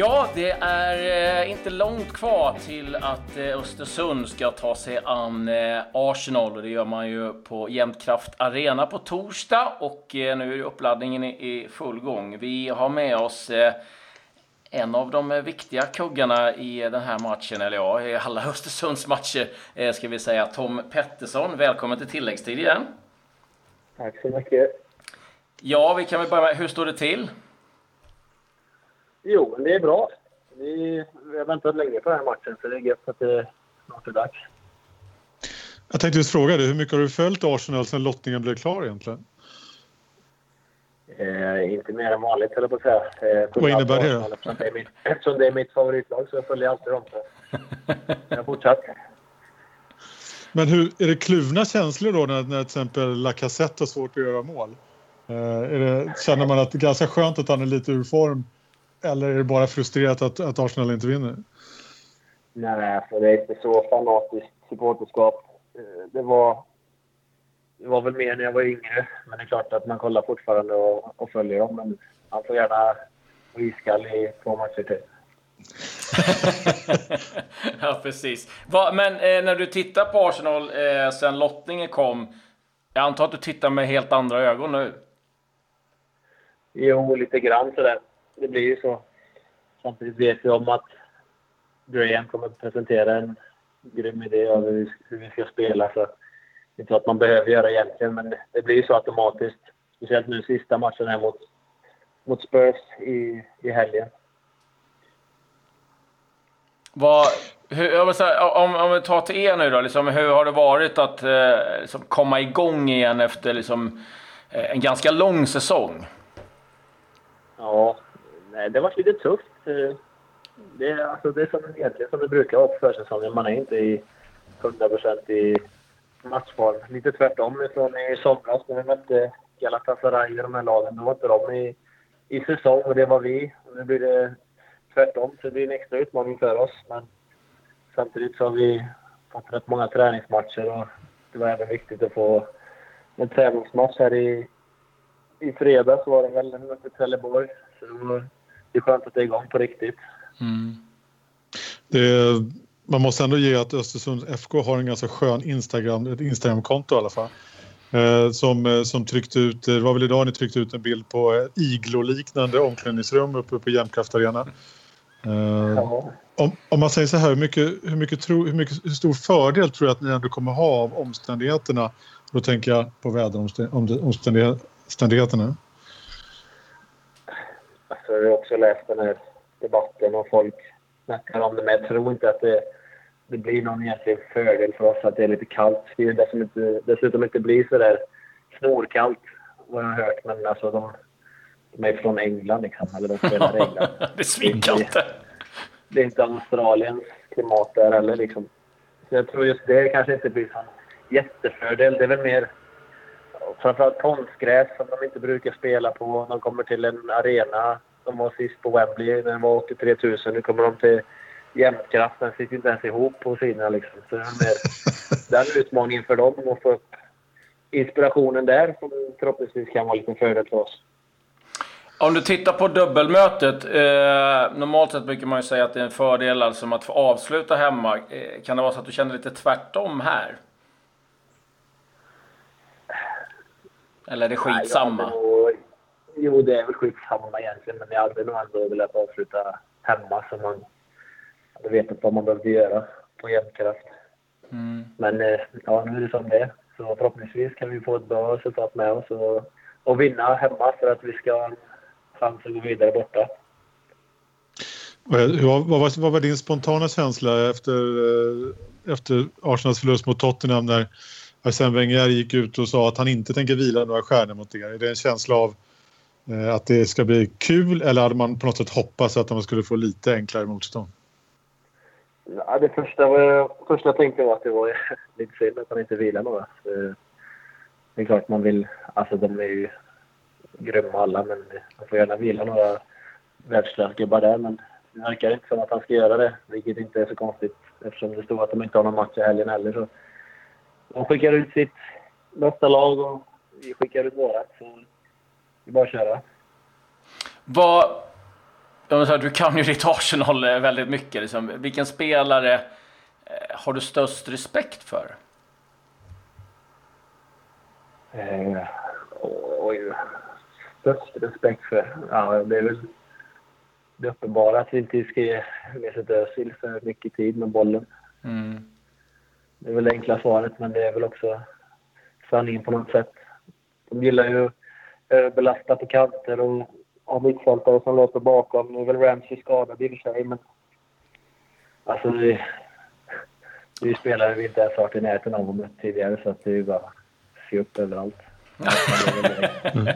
Ja, det är eh, inte långt kvar till att eh, Östersund ska ta sig an eh, Arsenal och det gör man ju på Jämtkraft Arena på torsdag och nu är uppladdningen i full gång. Vi har med oss en av de viktiga kuggarna i den här matchen, eller ja, i alla Östersunds matcher ska vi säga. Tom Pettersson, välkommen till tilläggstid igen. Tack så mycket. Ja, vi kan väl börja med, hur står det till? Jo, det är bra. Vi, vi har väntat länge på den här matchen, så det är gött att det snart är dags. Jag tänkte just fråga dig, hur mycket har du följt Arsenal sedan lottningen blev klar egentligen? Eh, inte mer än vanligt, höll jag på att säga. Eh, Vad innebär det då? Eftersom det, är mitt, eftersom det är mitt favoritlag så jag följer alltid dem. jag fortsatt. Men hur, är det kluvna känslor då när, när till exempel Lacazette har svårt att göra mål? Eh, det, känner man att det är ganska skönt att han är lite ur form eller är det bara frustrerat att, att Arsenal inte vinner? Nej, alltså det är inte så fanatiskt supporterskap. Eh, det var, det var väl mer när jag var yngre. Men det är klart att man kollar fortfarande och, och följer dem. Men han får gärna vara iskall i två matcher till. ja, precis. Va, men eh, när du tittar på Arsenal eh, sen lottningen kom. Jag antar att du tittar med helt andra ögon nu? Jo, lite grann sådär det blir ju så. Samtidigt vet vi om att Graham kommer att presentera en grym idé över hur vi ska spela. Så det är inte att man behöver göra egentligen, men det blir ju så automatiskt. Speciellt nu sista matchen här mot, mot Spurs i, i helgen. Vad, hur, säga, om, om vi tar till er nu då, liksom, hur har det varit att eh, liksom komma igång igen efter liksom, eh, en ganska lång säsong? Ja, Eh, det har varit lite tufft. Eh, det är, alltså, det är som, egentligen som det brukar vara på försäsongen. Man är inte i 100% i matchform. Lite tvärtom från i somras när vi mötte Galatasaray och de här lagen. Då var inte de i, i säsong och det var vi. Och nu blir det tvärtom, så det blir en extra utmaning för oss. Men samtidigt så har vi fått rätt många träningsmatcher och det var även viktigt att få en träningsmatch här i, i fredags var det väl, mötte Trelleborg. Så det var det är skönt att det är igång på riktigt. Mm. Det, man måste ändå ge att Östersund FK har en ganska skön Instagram, ett Instagramkonto i alla fall. Eh, som, eh, som tryckte ut, det var väl idag ni tryckte ut en bild på iglo-liknande omklädningsrum uppe på Jämtkraft Arena. Eh, ja. om, om, man säger så här, hur, mycket, hur, mycket tro, hur, mycket, hur stor fördel tror jag att ni ändå kommer ha av omständigheterna? Då tänker jag på väderomständigheterna. Alltså, jag har också läst den här debatten och folk snackar om det. Men jag tror inte att det, det blir någon egentlig fördel för oss att det är lite kallt. Det är dessutom inte, dessutom inte blir så där snorkallt vad jag har hört. Men alltså de, de är från England liksom. Eller de spelar i England. det är svinkallt Det är inte Australiens klimat där heller liksom. Så jag tror just det kanske inte blir en jättefördel. Det är väl mer framförallt konstgräs som de inte brukar spela på. De kommer till en arena de var sist på Wembley när det var 83 000. Nu kommer de till Jämtkraft. Den sitter inte ens ihop på sina liksom. Så det är mer den utmaningen för dem att få upp inspirationen där som förhoppningsvis kan vara en liten fördel för oss. Om du tittar på dubbelmötet. Eh, normalt sett brukar man ju säga att det är en fördel alltså att få avsluta hemma. Eh, kan det vara så att du känner lite tvärtom här? Eller är det skitsamma? Nej, Jo, det är väl skitsamma egentligen, men jag hade nog ändå velat avsluta hemma så man hade vetat vad man behövde göra på jämnkraft. Mm. Men eh, ja, nu är det som det är. Så förhoppningsvis kan vi få ett bra resultat med oss och, och vinna hemma för att vi ska ha en chans att gå vidare borta. Vad, vad, vad var din spontana känsla efter, eh, efter Arsenals förlust mot Tottenham när Arsène Wenger gick ut och sa att han inte tänker vila några stjärnor mot er? Är det en känsla av Eh, Eh, att det ska bli kul eller hade man på något sätt hoppats att man skulle få lite enklare motstånd? Ja, det första, var, första jag tänkte var att det var lite synd att han inte vilar några. Eh, det är klart man vill... Alltså de är ju grymma alla, men man får gärna vila några världsklassgubbar där. Men det verkar inte som att han ska göra det, vilket inte är så konstigt eftersom det står att de inte har någon match i helgen heller. Så de skickar ut sitt bästa lag och vi skickar ut vårat. Så det är bara att köra. Vad, Du kan ju ditt Arsenal eh, väldigt mycket. Liksom. Vilken spelare eh, har du störst respekt för? Eh, oj, störst respekt för? Ja, det är väl det uppenbara att vi inte ska ge Mesut Özil för mycket tid med bollen. Mm. Det är väl det enkla svaret, men det är väl också sanningen på något sätt. De gillar ju Eh, Överbelastad på kanter och har mittfältare som löper bakom. Nu är väl Ramsey skadad i och för sig, men alltså det, vi spelare vi inte ens varit i närheten av mött tidigare, så att det är ju bara att se upp överallt. Mm.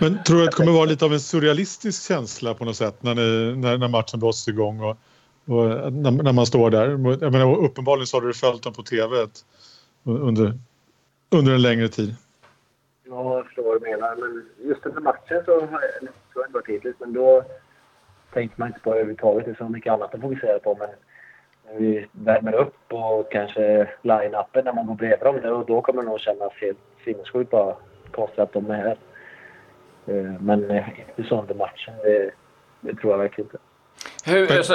Men tror du att det kommer vara lite av en surrealistisk känsla på något sätt när, ni, när, när matchen blåses igång och, och när, när, man står där? Jag menar, uppenbarligen så har du följt dem på tv under, under en längre tid. Ja, jag förstår vad du menar. Men just den här matchen så har jag, jag varit hittills, men då tänker man inte på det överhuvudtaget. Det är så mycket annat att fokusera på. Men när vi värmer upp och kanske line-upen när man går bredvid dem, då, då kommer det nog kännas helt sinnessjukt bara konstigt att de är här. Eh, men eh, inte så under matchen, det, det, tror jag verkligen inte. Hur, alltså,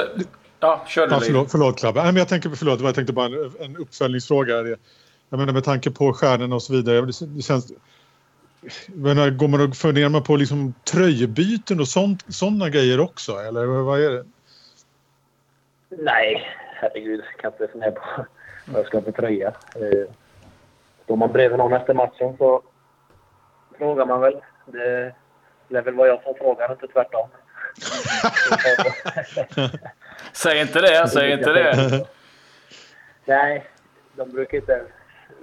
ja, kör du ja, förlåt, förlåt Klabbe. Nej, men jag tänker, förlåt, jag tänkte bara en, en uppföljningsfråga. Jag menar med tanke på stjärnorna och så vidare. Det känns, menar, går man och funderar man på liksom tröjbyten och sådana grejer också? Eller vad är det? Nej, herregud. Jag kan inte fundera på vad jag ska ha för tröja. Eh, står man bredvid någon efter matchen så frågar man väl. Det lär väl vara jag som frågar, inte tvärtom. säg inte det, säg inte det. Nej, de brukar inte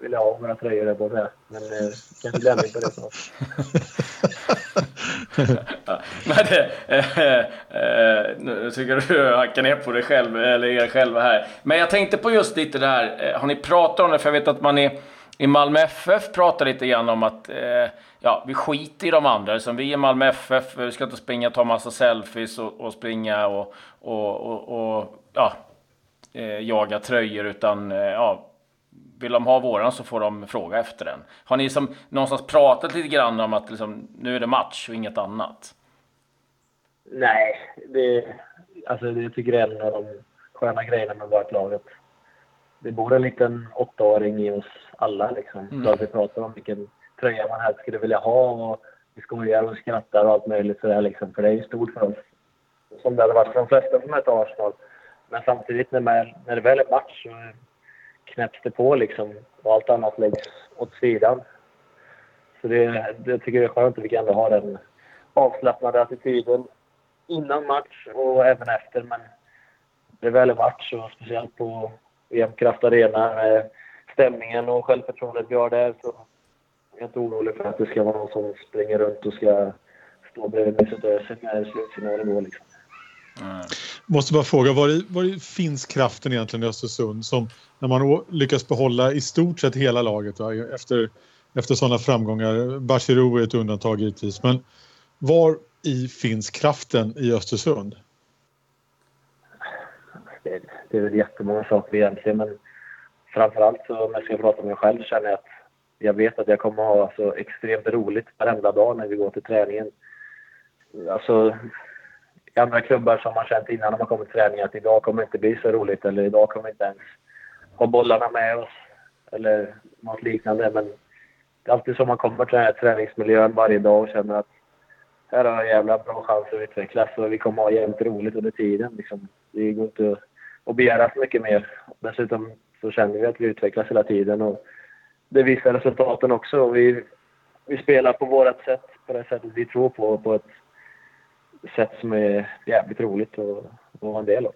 vilja ha mina tröjor där borta. Men eh, kanske blir ändring på det snart. Men det, eh, eh, nu tycker du hackar ner på dig själv, eller er själva här. Men jag tänkte på just lite det här, eh, har ni pratat om det? För jag vet att man i, i Malmö FF pratar lite grann om att eh, ja, vi skiter i de andra. Som vi i Malmö FF, vi ska inte springa och ta massa selfies och, och springa och, och, och, och ja, eh, jaga tröjor, utan eh, ja, vill de ha våran så får de fråga efter den. Har ni som någonstans pratat lite grann om att liksom, nu är det match och inget annat? Nej, det, alltså, jag tycker det är en av de sköna grejerna med vårt lag. Det bor en liten åttaåring i oss alla. Liksom. Mm. Så vi pratar om vilken tröja man helst skulle vilja ha. Och vi skojar och skrattar och allt möjligt sådär liksom. För det är ju stort för oss. Som det hade varit för de flesta som möter Arsenal. Men samtidigt när, man, när det väl är match så knäpps det på liksom och allt annat läggs åt sidan. Så det, det tycker jag är skönt att vi kan ändå ha den avslappnade attityden innan match och även efter. Men det är väl är match och speciellt på EM-kraft Arena med stämningen och självförtroendet vi har där så jag är inte orolig för att det ska vara någon som springer runt och ska stå bredvid mig Mesut Özil när slutsignalen går liksom. Mm. Måste bara fråga, var, var finns kraften egentligen i Östersund som när man lyckas behålla i stort sett hela laget va? efter, efter sådana framgångar? Bachirou är ett undantag givetvis, men var i finns kraften i Östersund? Det, det är väl jättemånga saker egentligen, men framförallt så om jag ska prata om mig själv känner jag att jag vet att jag kommer ha så extremt roligt varenda dag när vi går till träningen. Alltså, i andra klubbar som man känt innan när man kommer till träning att idag kommer det inte bli så roligt eller idag kommer vi inte ens ha bollarna med oss eller något liknande. Men det är alltid så man kommer till den här träningsmiljön varje dag och känner att här har jag en jävla bra chans att utvecklas och vi kommer ha jävligt roligt under tiden. Liksom. Det går inte att begära så mycket mer. Dessutom så känner vi att vi utvecklas hela tiden och det visar resultaten också. Vi, vi spelar på vårt sätt, på det sättet vi tror på, på ett sätt som är jävligt roligt att, vara en del av.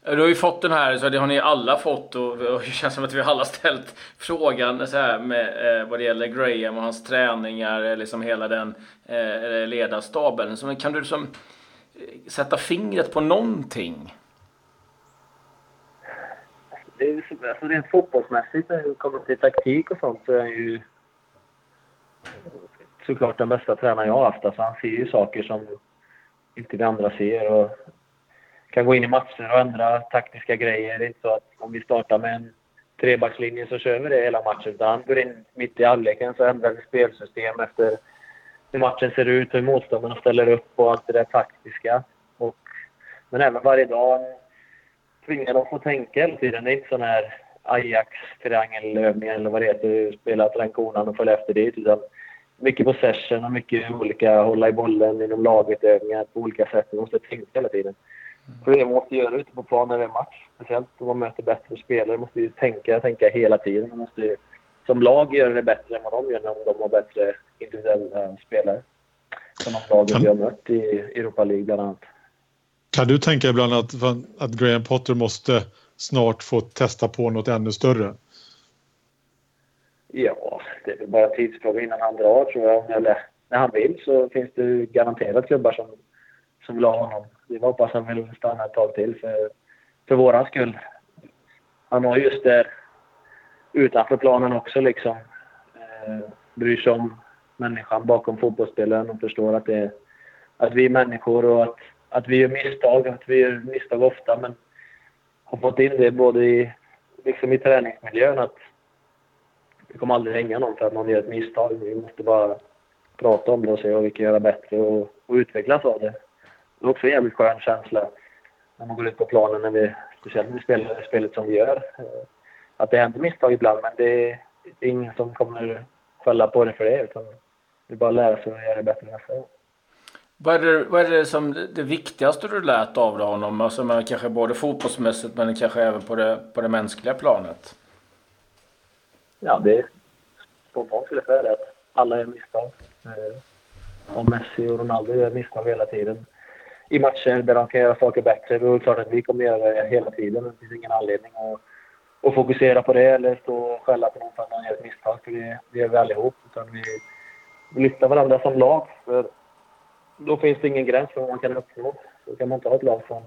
Du har ju fått den här, så det har ni alla fått och det känns som att vi alla ställt frågan så här med eh, vad det gäller Graham och hans träningar, liksom hela den eh, ledarstaben. Så kan du liksom eh, sätta fingret på någonting? Det är, alltså rent fotbollsmässigt när det kommer till taktik och sånt så är han ju såklart den bästa tränaren jag har haft. Alltså han ser ju saker som inte vi andra ser. Och kan gå in i matcher och ändra taktiska grejer. Det är inte så att om vi startar med en trebackslinje så kör vi det hela matchen. Utan han går in mitt i halvleken så ändrar vi spelsystem efter hur matchen ser ut, hur motståndarna ställer upp och allt det där taktiska. Och, men även varje dag tvingar dem att tänka hela tiden. Det är inte sån här Ajax-triangelövning eller vad det heter. Spela trankonan och följa efter dit. Utan mycket possession och mycket olika hålla i bollen inom laget övningar på olika sätt. Man måste tänka hela tiden. Så det man måste göra ute på planen när det är match. Speciellt om man möter bättre spelare. Måste ju tänka, tänka hela tiden. Man måste ju, som lag göra det bättre än vad de gör när de har bättre individuella spelare. Som de lagen vi har mött i Europa League bland annat. Kan du tänka ibland att, att Graham Potter måste snart få testa på något ännu större? Ja, det är väl bara en tidsfråga innan han drar tror jag. Eller när han vill så finns det garanterat klubbar som, som vill ha honom. Vi hoppas han vill stanna ett tag till för, för våran skull. Han har just det utanför planen också liksom. Eh, bryr sig om människan bakom fotbollsspelaren och förstår att, det, att vi är människor och att, att vi gör misstag. Att vi gör misstag ofta men har fått in det både i, liksom i träningsmiljön att vi kommer aldrig hänga någon för att någon gör ett misstag. Vi måste bara prata om det och se vad vi kan göra bättre och, och utvecklas av det. Det är också en jävligt skön känsla när man går ut på planen, när vi, speciellt när vi spelar spelet som vi gör. Eh, att det händer misstag ibland, men det är, det är ingen som kommer skälla på det för det. Utan det är bara att lära sig att göra det bättre nästa gång. Vad är, det, vad är det som det viktigaste du lärt av honom? Alltså kanske både fotbollsmässigt men kanske även på det, på det mänskliga planet? Ja, det är spontant skulle jag säga att alla gör misstag. Eh, och Messi och Ronaldo gör misstag hela tiden. I matcher där de kan göra saker bättre. Det är klart att vi kommer göra det hela tiden. Det finns ingen anledning att, att fokusera på det eller stå och skälla på någon för att man gör ett misstag. För det, det gör vi allihop. Utan vi, vi lyfter varandra som lag. För då finns det ingen gräns för vad man kan uppnå. Då kan man inte ha ett lag från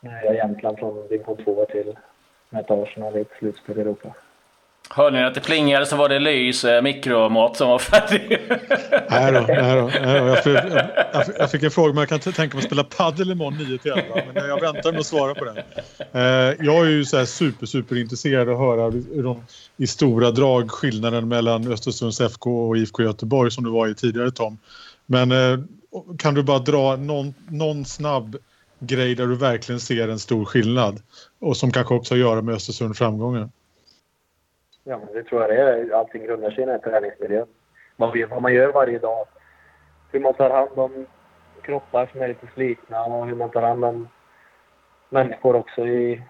snöar Jämtland, från division 2 till möta Arsenal i ett slutspel i Europa. Hörde ni att det plingade så var det Lys eh, mikromat som var färdig. nej då, nej då, nej då. Jag, fick, jag, jag, fick en fråga om jag kan tänka mig att spela padel imorgon 9 till 11. Men jag väntar med att svara på den. Eh, jag är ju så här super, super intresserad av att höra de, i stora drag skillnaden mellan Östersunds FK och IFK Göteborg som du var i tidigare Tom. Men eh, kan du bara dra någon, någon snabb grej där du verkligen ser en stor skillnad och som kanske också har att göra med Östersunds framgångar? Ja, men det tror jag det är. Allting grundar sig i den här träningsmiljön. Man vet vad man gör varje dag. Hur man tar hand om kroppar som är lite slitna och hur man tar hand om människor också i,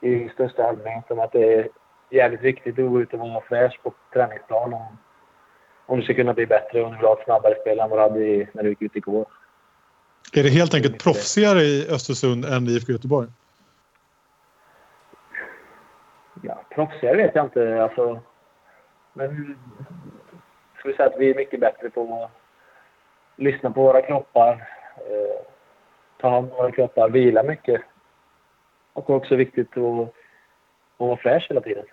i största allmänhet. Som att det är jävligt viktigt att gå ut och vara fräsch på träningsplan om, om du ska kunna bli bättre och om du vill ha ett snabbare spel än vad du hade när du gick ut igår. Är det helt enkelt proffsigare i Östersund än i IFK Göteborg? Ja, proffsigare vet jag inte. Alltså, men vi säga att vi är mycket bättre på att lyssna på våra kroppar, eh, ta hand om våra kroppar, vila mycket. Och också viktigt att, att vara fräsch hela tiden.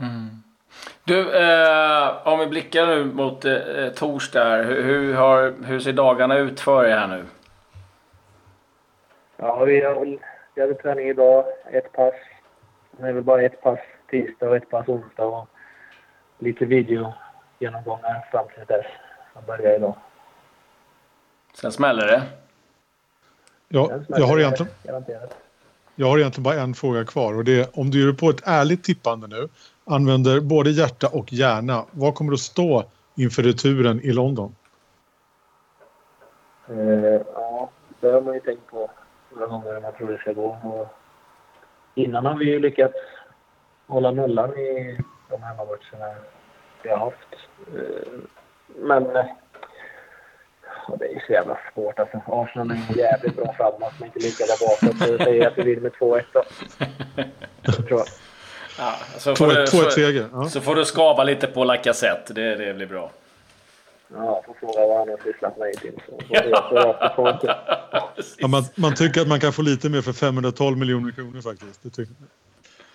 Mm. Du, eh, om vi blickar nu mot eh, torsdag här. Hur, hur, har, hur ser dagarna ut för er här nu? Ja, vi, har, vi hade träning idag, ett pass. Det är väl bara ett pass tisdag och ett pass onsdag och lite videogenomgångar fram till dess som börjar idag. Sen smäller det? Ja, jag har egentligen... Jag har egentligen bara en fråga kvar och det är om du gör på ett ärligt tippande nu, använder både hjärta och hjärna, vad kommer att stå inför returen i London? Uh, ja, det har man ju tänkt på några gånger hur man tror det ska gå. Och innan har vi ju lyckats hålla nollan i de hemmamatcherna vi har haft. Eh, men eh, ja, det är så jävla svårt alltså. Arsenal är jävligt bra framåt men inte lika där bakåt. Så jag säger att vi vinner med 2-1 då. Jag tror jag. Ja, så, får du, så, ja. så får du skava lite på Lacazette. Det, det blir bra. Ja, får fråga vad han har sysslat med hittills. Ja, man, man tycker att man kan få lite mer för 512 miljoner kronor faktiskt. Det tycker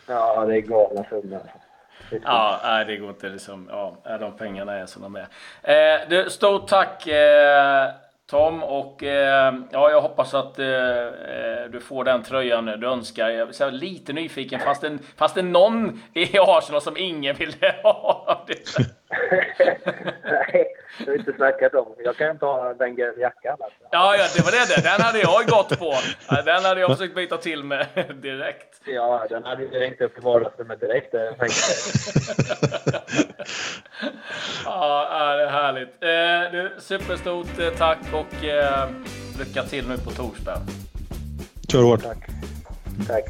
Ja, det är galna summor. Ja, nej, det går inte liksom. Ja, de pengarna är som de är. Eh, du, stort tack eh, Tom och eh, ja, jag hoppas att eh, du får den tröjan du önskar. Jag är lite nyfiken, fast det, fast det någon i Arsenal som ingen vill ha. nej, det har vi inte snackat om. Jag kan inte ha den jackan. Alltså. Ja, ja, det var det. Den hade jag gått på. Den hade jag försökt byta till med direkt. Ja, den hade ju ringt upp i vardagsrummet direkt. ja, det är härligt. Eh, du, superstort eh, tack och eh, lycka till nu på torsdag. Kör hårt. Tack. Tack.